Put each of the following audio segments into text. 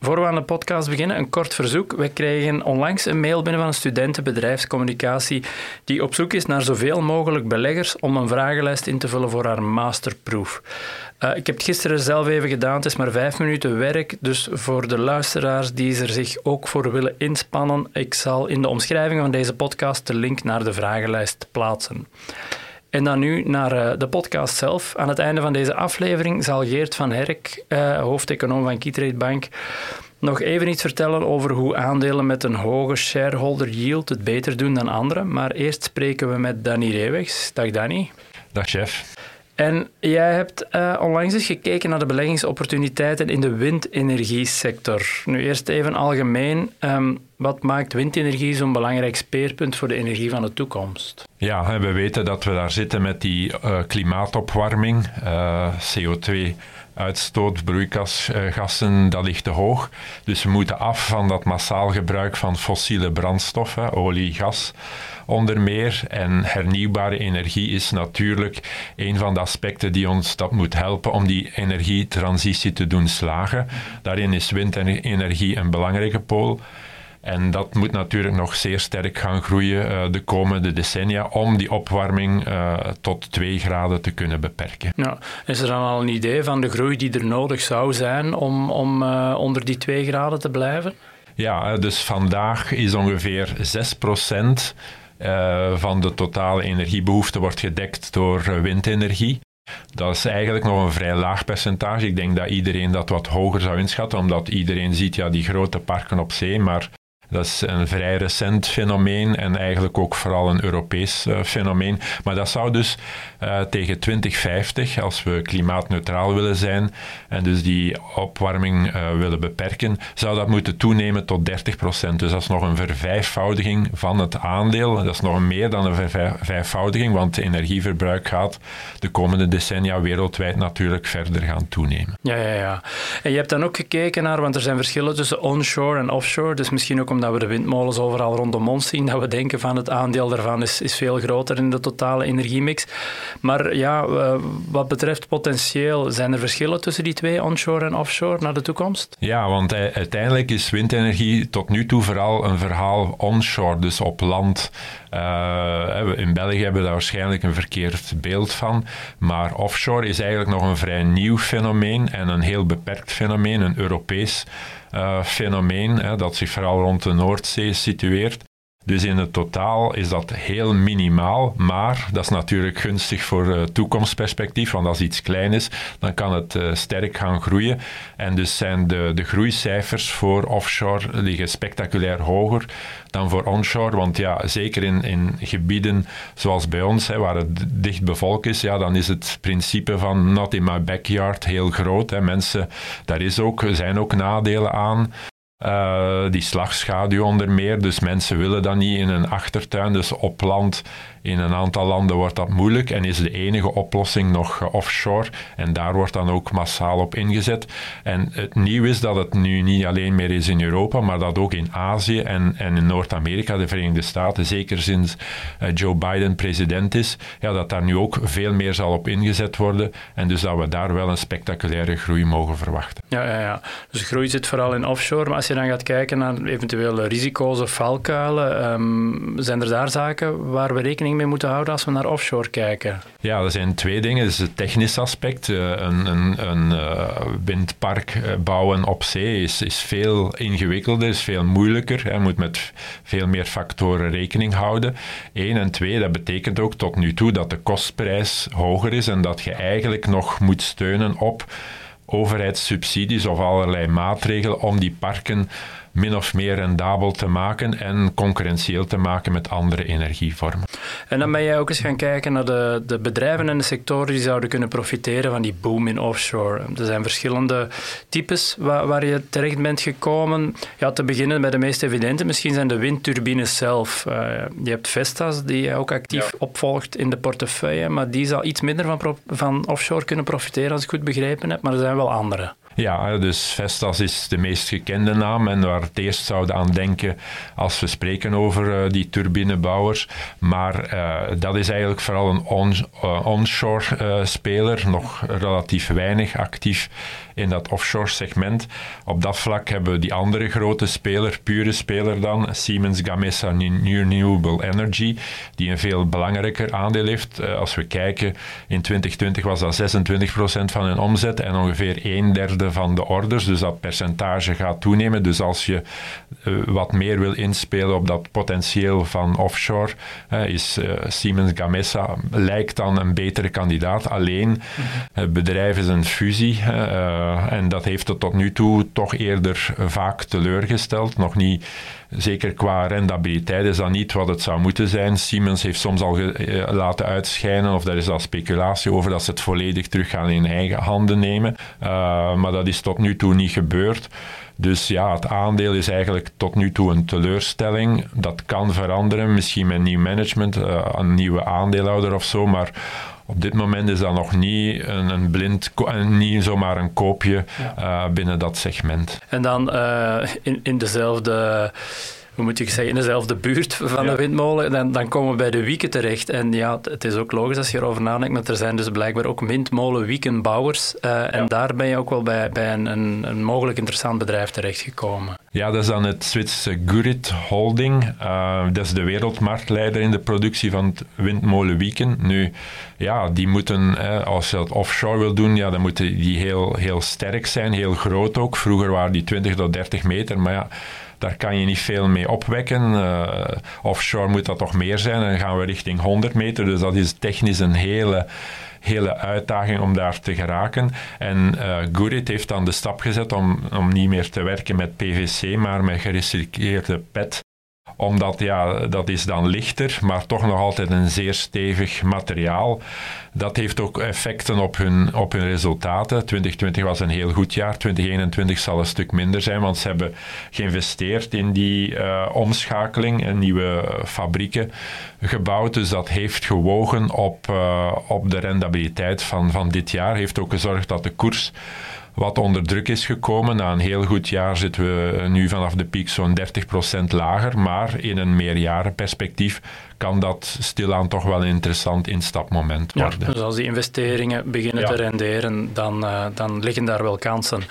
Voor we aan de podcast beginnen, een kort verzoek. We kregen onlangs een mail binnen van een studentenbedrijfscommunicatie die op zoek is naar zoveel mogelijk beleggers om een vragenlijst in te vullen voor haar masterproef. Uh, ik heb het gisteren zelf even gedaan. Het is maar vijf minuten werk. Dus voor de luisteraars die er zich ook voor willen inspannen, ik zal in de omschrijving van deze podcast de link naar de vragenlijst plaatsen. En dan nu naar uh, de podcast zelf. Aan het einde van deze aflevering zal Geert van Herk, uh, hoofdeconoom van Keytrade Bank, nog even iets vertellen over hoe aandelen met een hoge shareholder yield het beter doen dan anderen. Maar eerst spreken we met Danny Reewegs. Dag Danny. Dag chef. En jij hebt uh, onlangs eens gekeken naar de beleggingsopportuniteiten in de windenergiesector. Nu eerst even algemeen. Um, wat maakt windenergie zo'n belangrijk speerpunt voor de energie van de toekomst? Ja, we weten dat we daar zitten met die uh, klimaatopwarming, uh, CO2 uitstoot, broeikasgassen, dat ligt te hoog. Dus we moeten af van dat massaal gebruik van fossiele brandstoffen, olie, gas onder meer. En hernieuwbare energie is natuurlijk een van de aspecten die ons dat moet helpen om die energietransitie te doen slagen. Daarin is windenergie een belangrijke pool. En dat moet natuurlijk nog zeer sterk gaan groeien uh, de komende decennia om die opwarming uh, tot 2 graden te kunnen beperken. Ja, is er dan al een idee van de groei die er nodig zou zijn om, om uh, onder die 2 graden te blijven? Ja, dus vandaag is ongeveer 6 procent van de totale energiebehoefte wordt gedekt door windenergie. Dat is eigenlijk nog een vrij laag percentage. Ik denk dat iedereen dat wat hoger zou inschatten, omdat iedereen ziet ja, die grote parken op zee, maar dat is een vrij recent fenomeen en eigenlijk ook vooral een Europees uh, fenomeen. Maar dat zou dus uh, tegen 2050, als we klimaatneutraal willen zijn en dus die opwarming uh, willen beperken, zou dat moeten toenemen tot 30 procent. Dus dat is nog een vervijfvoudiging van het aandeel. Dat is nog meer dan een vervijfvoudiging, want het energieverbruik gaat de komende decennia wereldwijd natuurlijk verder gaan toenemen. Ja, ja, ja. En je hebt dan ook gekeken naar, want er zijn verschillen tussen onshore en offshore, dus misschien ook omdat we de windmolens overal rondom ons zien, dat we denken van het aandeel daarvan is, is veel groter in de totale energiemix. Maar ja, uh, wat betreft potentieel, zijn er verschillen tussen die twee, onshore en offshore, naar de toekomst? Ja, want uiteindelijk is windenergie tot nu toe vooral een verhaal onshore, dus op land. Uh, in België hebben we daar waarschijnlijk een verkeerd beeld van. Maar offshore is eigenlijk nog een vrij nieuw fenomeen en een heel beperkt fenomeen, een Europees uh, fenomeen hè, dat zich vooral rond de Noordzee situeert. Dus in het totaal is dat heel minimaal, maar dat is natuurlijk gunstig voor uh, toekomstperspectief, want als iets klein is, dan kan het uh, sterk gaan groeien. En dus zijn de, de groeicijfers voor offshore liggen spectaculair hoger dan voor onshore, want ja, zeker in, in gebieden zoals bij ons, hè, waar het dicht bevolkt is, ja, dan is het principe van not in my backyard heel groot. Hè. Mensen, daar is ook, zijn ook nadelen aan. Uh, die slagschaduw onder meer, dus mensen willen dat niet in een achtertuin, dus op land in een aantal landen wordt dat moeilijk en is de enige oplossing nog offshore. En daar wordt dan ook massaal op ingezet. En het nieuw is dat het nu niet alleen meer is in Europa, maar dat ook in Azië en, en in Noord-Amerika, de Verenigde Staten, zeker sinds uh, Joe Biden president is, ja, dat daar nu ook veel meer zal op ingezet worden. En dus dat we daar wel een spectaculaire groei mogen verwachten. Ja, ja, ja. Dus groei zit vooral in offshore. Maar je dan gaat kijken naar eventuele risico's of valkuilen, um, zijn er daar zaken waar we rekening mee moeten houden als we naar offshore kijken? Ja, er zijn twee dingen. Is het technisch aspect. Eh, een, een, een uh, windpark eh, bouwen op zee is, is veel ingewikkelder, is veel moeilijker. Je moet met veel meer factoren rekening houden. Eén en twee, dat betekent ook tot nu toe dat de kostprijs hoger is en dat je eigenlijk nog moet steunen op overheidssubsidies of allerlei maatregelen om die parken min of meer rendabel te maken en concurrentieel te maken met andere energievormen. En dan ben jij ook eens gaan kijken naar de, de bedrijven en de sectoren die zouden kunnen profiteren van die boom in offshore. Er zijn verschillende types waar, waar je terecht bent gekomen. Ja, te beginnen bij de meest evidente, misschien zijn de windturbines zelf. Uh, je hebt Vestas, die ook actief opvolgt in de portefeuille, maar die zal iets minder van, van offshore kunnen profiteren, als ik goed begrepen heb, maar er zijn wel andere. Ja, dus Vestas is de meest gekende naam en waar het eerst zouden aan denken als we spreken over uh, die turbinebouwers. Maar uh, dat is eigenlijk vooral een uh, onshore speler, nog relatief weinig actief in dat offshore segment. Op dat vlak hebben we die andere grote speler, pure speler dan, Siemens Gamesa Renewable Energy, die een veel belangrijker aandeel heeft. als we kijken, in 2020 was dat 26% van hun omzet en ongeveer een derde van de orders. Dus dat percentage gaat toenemen. Dus als je uh, wat meer wil inspelen op dat potentieel van offshore, is uh, Siemens Gamesa lijkt dan een betere kandidaat. Alleen, mhm. het bedrijf is een fusie en dat heeft het tot nu toe toch eerder vaak teleurgesteld. Nog niet zeker qua rendabiliteit is dat niet wat het zou moeten zijn. Siemens heeft soms al eh, laten uitschijnen, of daar is al speculatie over, dat ze het volledig terug gaan in eigen handen nemen. Uh, maar dat is tot nu toe niet gebeurd. Dus ja, het aandeel is eigenlijk tot nu toe een teleurstelling. Dat kan veranderen, misschien met nieuw management, een nieuwe aandeelhouder of zo, maar op dit moment is dat nog niet een, een blind, niet zomaar een koopje uh, binnen dat segment. En dan uh, in, in dezelfde hoe moet ik zeggen, in dezelfde buurt van de windmolen, dan, dan komen we bij de wieken terecht. En ja, het is ook logisch als je erover nadenkt, maar er zijn dus blijkbaar ook windmolen-wiekenbouwers. Uh, en daar ben je ook wel bij, bij een, een, een, mogelijk interessant bedrijf terechtgekomen. Ja, dat is dan het Zwitserse Gurit Holding. Uh, dat is de wereldmarktleider in de productie van windmolenwieken. Nu, ja, die moeten, als je dat offshore wil doen, ja, dan moeten die heel, heel sterk zijn, heel groot ook. Vroeger waren die 20 tot 30 meter, maar ja daar kan je niet veel mee opwekken. Uh, offshore moet dat toch meer zijn. En dan gaan we richting 100 meter. Dus dat is technisch een hele hele uitdaging om daar te geraken. En uh, Gurit heeft dan de stap gezet om, om niet meer te werken met PVC, maar met gerecycleerde PET omdat ja, dat is dan lichter, maar toch nog altijd een zeer stevig materiaal. Dat heeft ook effecten op hun, op hun resultaten. 2020 was een heel goed jaar, 2021 zal een stuk minder zijn, want ze hebben geïnvesteerd in die uh, omschakeling en nieuwe fabrieken gebouwd. Dus dat heeft gewogen op, uh, op de rendabiliteit van, van dit jaar. Heeft ook gezorgd dat de koers wat onder druk is gekomen. Na een heel goed jaar zitten we nu vanaf de piek zo'n 30% lager, maar in een meerjarenperspectief kan dat stilaan toch wel een interessant instapmoment worden. Ja, dus als die investeringen beginnen te renderen, dan, uh, dan liggen daar wel kansen.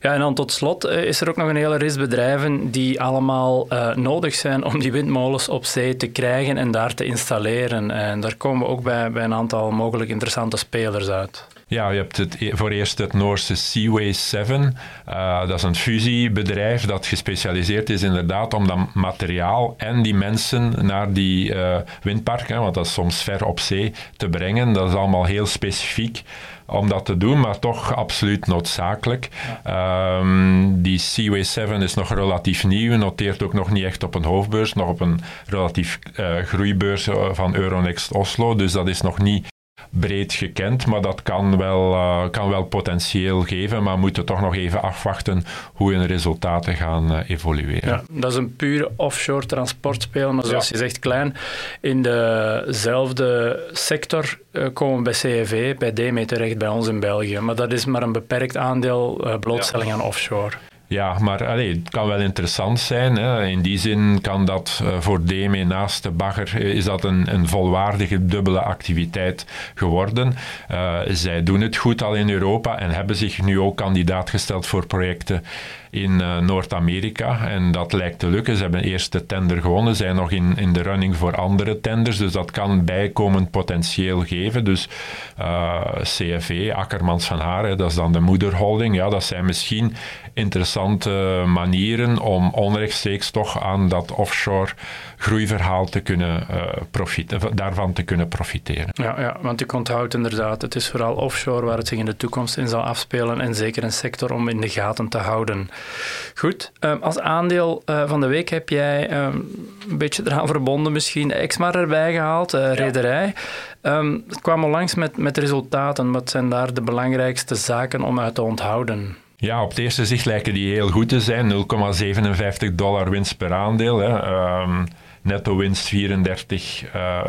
Ja, en dan tot slot uh, is er ook nog een hele rits bedrijven die allemaal uh, nodig zijn om die windmolens op zee te krijgen en daar te installeren. En daar komen we ook bij, bij een aantal mogelijk interessante spelers uit. Ja, je hebt het, e-, voor eerst het Noorse Seaway 7. Uh, dat is een fusiebedrijf dat gespecialiseerd is inderdaad om dat materiaal en die mensen naar die uh, windparken, want dat is soms ver op zee, te brengen. Dat is allemaal heel specifiek om dat te doen, maar toch absoluut noodzakelijk. Um, die Seaway 7 is nog relatief nieuw, noteert ook nog niet echt op een hoofdbeurs, nog op een relatief uh, groeibeurs van Euronext Oslo, dus dat is nog niet breed gekend, maar dat kan wel, uh, kan wel potentieel geven, maar we moeten toch nog even afwachten hoe hun resultaten gaan uh, evolueren. Ja, dat is een pure offshore transportspeler, maar zoals je zegt klein. In dezelfde sector uh, komen bij CEV, bij DME terecht bij ons in België, maar dat is maar een beperkt aandeel blootstelling ja. aan offshore. Ja, maar allee, het kan wel interessant zijn. Hè. In die zin kan dat uh, voor DME naast de bagger eh, is dat een, een volwaardige dubbele activiteit geworden. Uh, zij doen het goed al in Europa en hebben zich nu ook kandidaat gesteld voor projecten in uh, Noord-Amerika. En dat lijkt te lukken. Ze hebben eerst de tender gewonnen, zijn nog in, in de running voor andere tenders. Dus dat kan bijkomend potentieel geven. Dus uh, CFE, Akkermans van Haren, dat is dan de moederholding. Ja, dat zijn misschien interessante manieren om onrechtstreeks toch aan dat offshore groeiverhaal te kunnen uh, profiteren, daarvan te kunnen profiteren. Ja, ja, want ik onthoud inderdaad, het is vooral offshore waar het zich in de toekomst in zal afspelen en zeker een sector om in de gaten te houden. Goed, ehm, als aandeel uh, van de week heb jij um, een beetje eraan verbonden misschien Exmar erbij gehaald, uh, rederij. Um, het kwam al langs met, met resultaten. Wat zijn daar de belangrijkste zaken om uit te onthouden? Ja, op het eerste zicht lijken die heel goed te zijn. 0,57 dollar winst per aandeel. Hè. Um, netto winst 34 uh,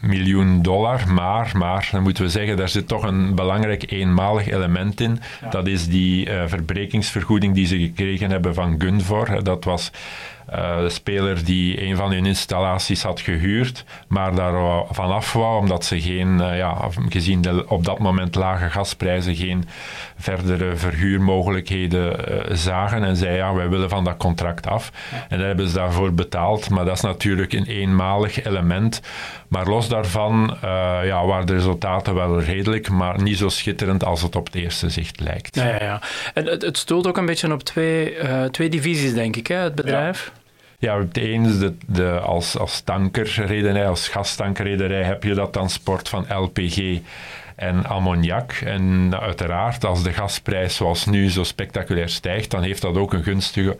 miljoen dollar. Maar, maar, dan moeten we zeggen, daar zit toch een belangrijk eenmalig element in. Dat is die uh, verbrekingsvergoeding die ze gekregen hebben van Gunvor. Dat was uh, de speler die een van hun installaties had gehuurd, maar daar vanaf wou, omdat ze geen, uh, ja, gezien de op dat moment lage gasprijzen, geen verdere verhuurmogelijkheden uh, zagen en zei ja, wij willen van dat contract af. En daar hebben ze daarvoor betaald, maar dat is natuurlijk een eenmalig element. Maar los daarvan ja, waren de resultaten wel redelijk, maar niet zo schitterend als het op het eerste zicht lijkt. Ja, ja, ja. En het, het stoelt ook een beetje op twee, twee divisies, denk ik, hè, het bedrijf. Ja. Ja, het ene is de, de, als, als tankerrederij, als gastankerrederij heb je dat transport van LPG en ammoniak. En uiteraard, als de gasprijs zoals nu zo spectaculair stijgt, dan heeft dat ook een gunstige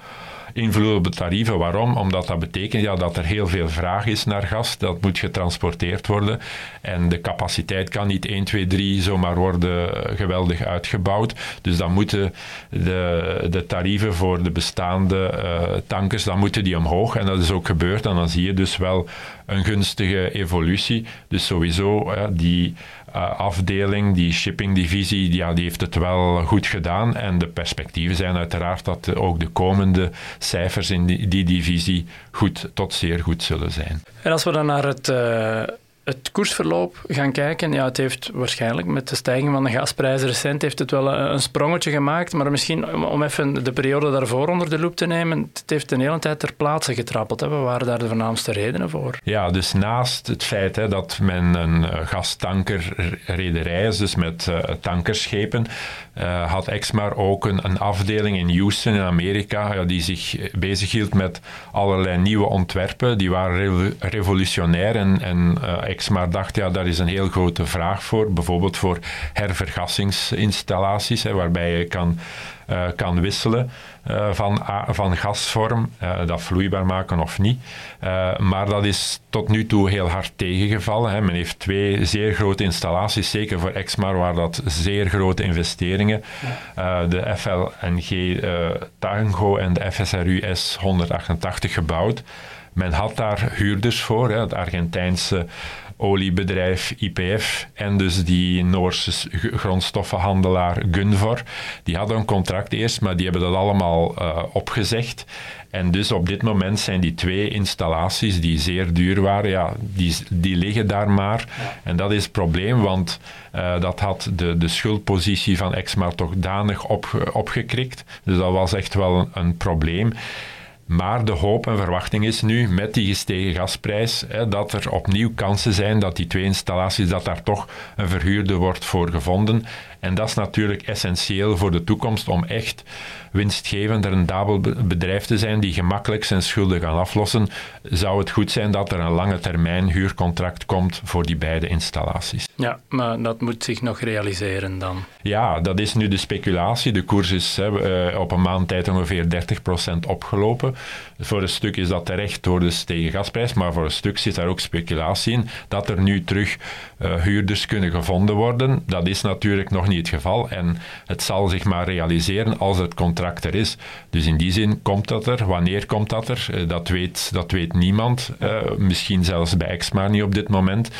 invloed op de tarieven. Waarom? Omdat dat betekent ja, dat er heel veel vraag is naar gas. Dat moet getransporteerd worden. En de capaciteit kan niet 1, 2, 3 zomaar worden geweldig uitgebouwd. Dus dan moeten de, de tarieven voor de bestaande uh, tankers, dan moeten die omhoog. En dat is ook gebeurd. En dan zie je dus wel een gunstige evolutie. Dus sowieso die uh, afdeling, die shippingdivisie, ja, die heeft het wel goed gedaan. En de perspectieven zijn uiteraard dat ook de komende cijfers in die, die divisie goed tot zeer goed zullen zijn. En als we dan naar het uh, het koersverloop gaan kijken, ja, het heeft waarschijnlijk met de stijging van de gasprijzen recent heeft het wel een, sprongetje gemaakt, maar misschien om even de periode daarvoor onder de loep te nemen, het heeft een hele tijd ter plaatse getrappeld. Hè. Wat waren daar de voornaamste redenen voor? Ja, dus naast het feit hè, dat men een uh, gastankerrederij is, dus met uh, tankerschepen, had Exmar ook een, een, afdeling in Houston in Amerika ja, die zich bezighield met allerlei nieuwe ontwerpen. Die waren revolutionair en, en maar dacht, ja, daar is een heel grote vraag voor. Bijvoorbeeld voor hervergassingsinstallaties, hè, waarbij je kan, uh, kan wisselen uh, van, van gasvorm, uh, dat vloeibaar maken of niet. maar dat is tot nu toe heel hard tegengevallen. Hè. Men heeft twee zeer grote installaties, zeker voor Exmar, waar dat zeer grote investeringen, de FLNG Tango en de FSRU S188 gebouwd. Men had daar huurders voor, hè, het Argentijnse oliebedrijf IPF en dus die Noorse grondstoffenhandelaar Gunvor. Die hadden een contract eerst, maar die hebben dat allemaal uh, opgezegd. En dus op dit moment zijn die twee installaties die zeer duur waren, ja, die, die liggen daar maar. En dat is het probleem, want uh, dat had de, de schuldpositie van Exmar toch danig op, opgekrikt. Dus dat was echt wel een, een probleem. Maar de hoop en verwachting is nu, met die gestegen gasprijs, hè, dat er opnieuw kansen zijn dat die twee installaties, dat daar toch een verhuurder wordt voor gevonden. En dat is natuurlijk essentieel voor de toekomst om echt winstgevend, rendabel bedrijf te zijn die gemakkelijk zijn schulden kan aflossen, zou het goed zijn dat er een lange termijn huurcontract komt voor die beide installaties. Ja, maar dat moet zich nog realiseren dan. Ja, dat is nu de speculatie. De koers is eh, op een maand tijd ongeveer 30% opgelopen. Voor een stuk is dat terecht door de stegen gasprijs, maar voor een stuk zit daar ook speculatie in dat er nu terug uh, huurders kunnen gevonden worden. Dat is natuurlijk nog niet het geval en het zal zich maar realiseren als het contract er is. Dus in die zin komt dat er. Wanneer komt dat er? Uh, dat, weet, dat weet niemand. Misschien zelfs bij Exmar niet op dit moment.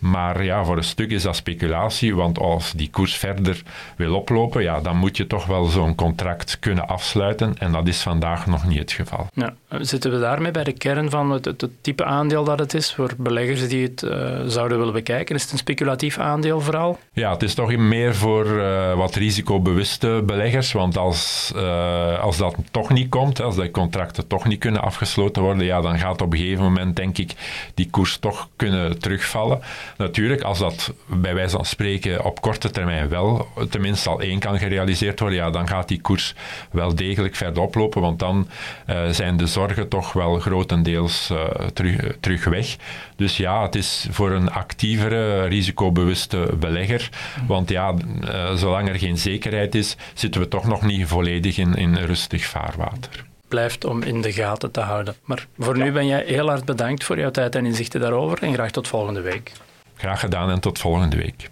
Maar ja, voor een stuk is dat speculatie, want als die koers verder wil oplopen, ja, dan moet je toch wel zo'n contract kunnen afsluiten. En dat is vandaag nog niet het geval. Ja, zitten we daarmee bij de kern van het, het, type aandeel dat het is voor beleggers die het uh, zouden willen bekijken? Is het een speculatief aandeel vooral? Ja, het is toch meer voor uh, wat risicobewuste beleggers. Want als, uh, als dat toch niet komt, als die contracten toch niet kunnen afgesloten worden, ja, dan gaat op een gegeven moment, denk ik, die koers toch kunnen terugvallen. Natuurlijk, als dat bij wijze van spreken op korte termijn wel tenminste al één kan gerealiseerd worden, ja, dan gaat die koers wel degelijk verder oplopen, want dan uh, zijn de zorgen toch wel grotendeels uh, terug, terug weg. Dus ja, het is voor een actievere, risicobewuste belegger, want ja, uh, zolang er geen zekerheid is, zitten we toch nog niet volledig in, in rustig vaarwater blijft om in de gaten te houden. Maar voor nu ben jij heel hard bedankt voor jouw tijd en inzichten daarover en graag tot volgende week. Graag gedaan en tot volgende week.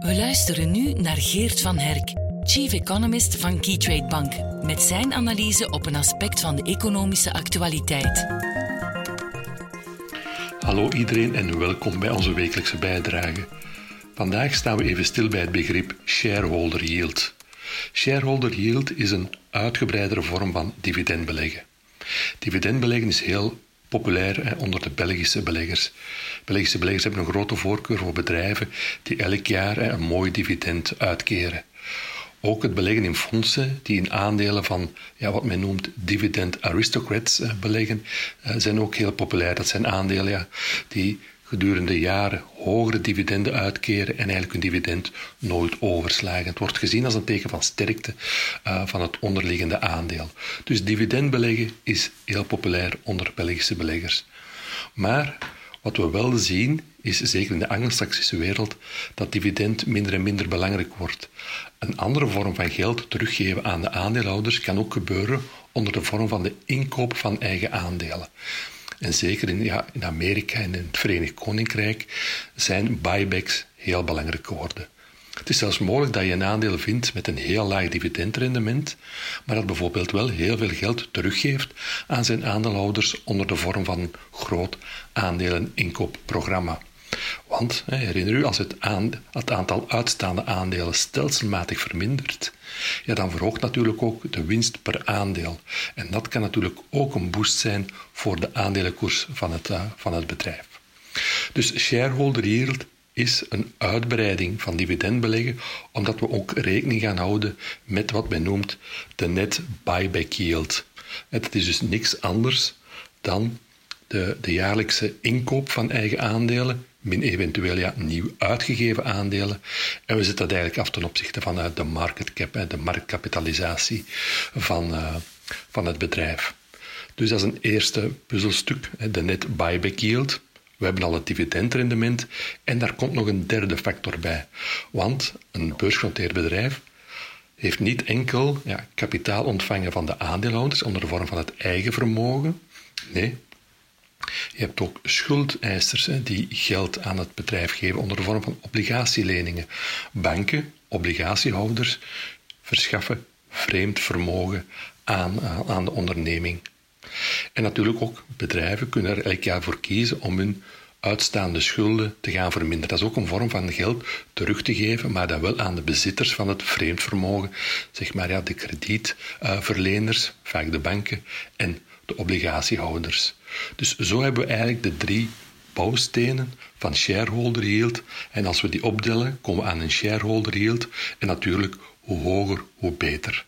We luisteren nu naar Geert van Herk, Chief Economist van Keytrade Bank, met zijn analyse op een aspect van de economische actualiteit. Hallo iedereen en welkom bij onze wekelijkse bijdrage. Vandaag staan we even stil bij het begrip shareholder yield. Shareholder yield is een uitgebreidere vorm van dividendbeleggen. Dividendbeleggen is heel populair hè, onder de Belgische beleggers. Belgische beleggers hebben een grote voorkeur voor bedrijven die elk jaar een mooi dividend uitkeren. Ook het beleggen in fondsen die in aandelen van ja, wat men noemt dividend aristocrats eh, beleggen, eh, zijn ook heel populair. Dat zijn aandelen ja, die gedurende jaren hogere dividenden uitkeren en eigenlijk hun dividend nooit overslagen. Het wordt gezien als een teken van sterkte uh, van het onderliggende aandeel. Dus dividendbeleggen is heel populair onder Belgische beleggers. Maar wat we wel zien, is zeker in de anglo-saxische wereld, dat dividend minder en minder belangrijk wordt. Een andere vorm van geld teruggeven aan de aandeelhouders kan ook gebeuren onder de vorm van de inkoop van eigen aandelen. En zeker in, ja, in Amerika en in het Verenigd Koninkrijk zijn buybacks heel belangrijk geworden. Het is zelfs mogelijk dat je een aandeel vindt met een heel laag dividendrendement, maar dat bijvoorbeeld wel heel veel geld teruggeeft aan zijn aandeelhouders onder de vorm van een groot aandeleninkoopprogramma. Want, herinner u, als het, het aantal uitstaande aandelen stelselmatig vermindert, ja, dan verhoogt natuurlijk ook de winst per aandeel. En dat kan natuurlijk ook een boost zijn voor de aandelenkoers van het, uh, van het bedrijf. Dus shareholder yield is een uitbreiding van dividendbeleggen, omdat we ook rekening gaan houden met wat men noemt de net buyback yield. Het is dus niks anders dan de, de jaarlijkse inkoop van eigen aandelen min eventueel ja, nieuw uitgegeven aandelen. En we zetten dat eigenlijk af ten opzichte van de market cap, de marktkapitalisatie van, uh, van het bedrijf. Dus dat is een eerste puzzelstuk, de net buyback yield. We hebben al het dividendrendement en daar komt nog een derde factor bij. Want een beursgenoteerd bedrijf heeft niet enkel ja, kapitaal ontvangen van de aandeelhouders onder de vorm van het eigen vermogen. Nee, je hebt ook schuldeisers die geld aan het bedrijf geven onder de vorm van obligatieleningen. Banken, obligatiehouders, verschaffen vreemd vermogen aan, aan de onderneming. En natuurlijk ook bedrijven kunnen er elk jaar voor kiezen om hun uitstaande schulden te gaan verminderen. Dat is ook een vorm van geld terug te geven, maar dan wel aan de bezitters van het vreemd vermogen, zeg maar ja, de kredietverleners, vaak de banken, en de obligatiehouders. Dus zo hebben we eigenlijk de drie bouwstenen van shareholder yield. En als we die opdelen, komen we aan een shareholder yield. En natuurlijk, hoe hoger, hoe beter.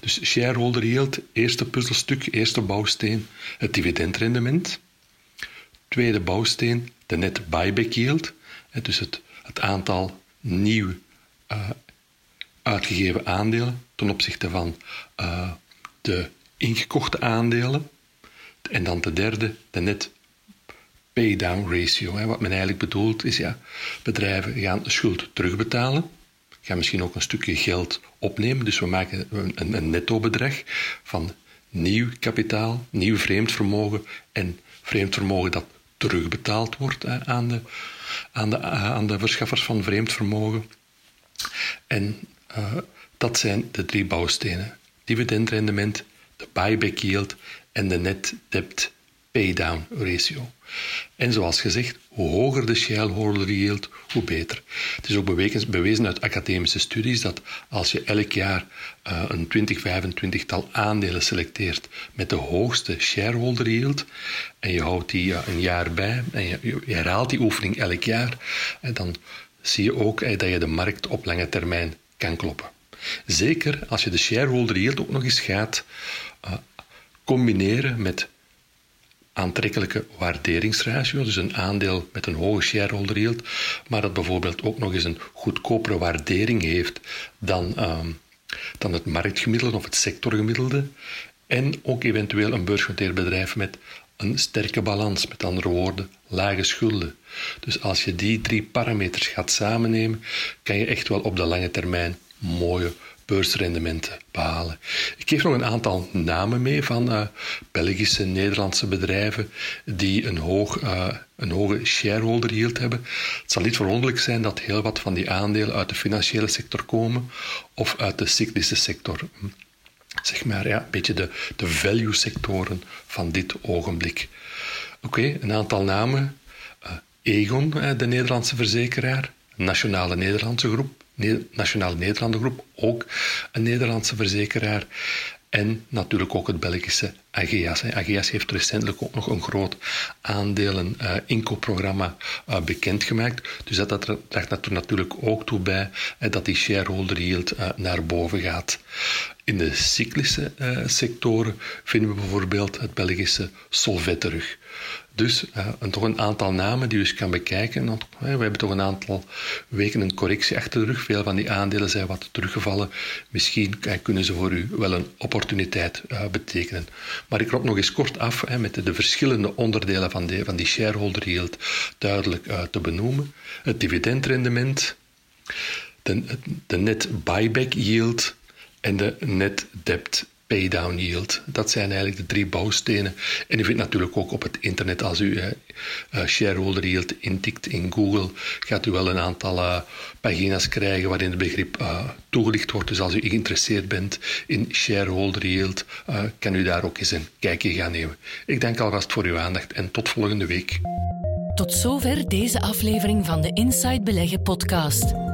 Dus shareholder yield, eerste puzzelstuk, eerste bouwsteen, het dividendrendement. Tweede bouwsteen, de net buyback yield. Dus het, het aantal nieuw uh, uitgegeven aandelen ten opzichte van uh, de ingekochte aandelen. En dan de derde, de net pay-down ratio. Wat men eigenlijk bedoelt is, ja, bedrijven gaan schuld terugbetalen, gaan misschien ook een stukje geld opnemen, dus we maken een, een netto bedrag van nieuw kapitaal, nieuw vreemd vermogen en vreemd vermogen dat terugbetaald wordt aan, de, aan, de, aan de verschaffers van vreemd vermogen. En uh, dat zijn de drie bouwstenen. Dividendrendement, de buyback yield en de net debt paydown ratio. En zoals gezegd, hoe hoger de shareholder yield, hoe beter. Het is ook bewezen uit academische studies dat als je elk jaar uh, een 20, 25 tal aandelen selecteert met de hoogste shareholder yield en je houdt die uh, een jaar bij en je, je, herhaalt die oefening elk jaar, en dan zie je ook dat je de markt op lange termijn kan kloppen. Zeker als je de shareholder yield ook nog eens gaat combineren met aantrekkelijke waarderingsratio, dus een aandeel met een hoge shareholder yield, maar dat bijvoorbeeld ook nog eens een goedkopere waardering heeft dan, ehm, dan het marktgemiddelde of het sectorgemiddelde. En ook eventueel een beursgenoteerd bedrijf met een sterke balans, met andere woorden, lage schulden. Dus als je die drie parameters gaat samennemen, kan je echt wel op de lange termijn mooie beursrendementen behalen. Ik geef nog een aantal namen mee van uh, Belgische, Nederlandse bedrijven die een, hoog, uh, een hoge shareholder yield hebben. Het zal niet verwonderlijk zijn dat heel wat van die aandelen uit de financiële sector komen of uit de cyclische sector. Zeg maar, ja, een beetje de, de value-sectoren van dit ogenblik. Oké, een aantal namen. Uh, Egon, de Nederlandse verzekeraar. Nationale Nederlandse groep. Nationale Nederlanden Groep, ook een Nederlandse verzekeraar. En natuurlijk ook het Belgische Ageas. Ageas heeft recentelijk ook nog een groot aandelen uh, inkoopprogramma uh, bekendgemaakt. Dus dat, dat draagt natuurlijk ook toe bij uh, dat die shareholder yield naar boven gaat. In de cyclische sectoren vinden we bijvoorbeeld het Belgische Solvet terug. Dus een, toch een aantal namen die je eens kan bekijken. Want, we hebben toch een aantal weken een correctie achter de rug. Veel van die aandelen zijn wat teruggevallen. Misschien kunnen ze voor u wel een opportuniteit uh, betekenen. Maar ik klop nog eens kort af met de, de, verschillende onderdelen van, de, van die shareholder yield duidelijk te benoemen. Het dividendrendement, de, de net buyback yield en de net debt paydown yield. Dat zijn eigenlijk de drie bouwstenen. En u vindt natuurlijk ook op het internet, als u uh, shareholder yield intikt in Google, gaat u wel een aantal uh, pagina's krijgen waarin het begrip uh, toegelicht wordt. Dus als u geïnteresseerd bent in shareholder yield, kan u daar ook eens een kijkje gaan nemen. Ik dank alvast voor uw aandacht en tot volgende week. Tot zover deze aflevering van de Inside Beleggen podcast.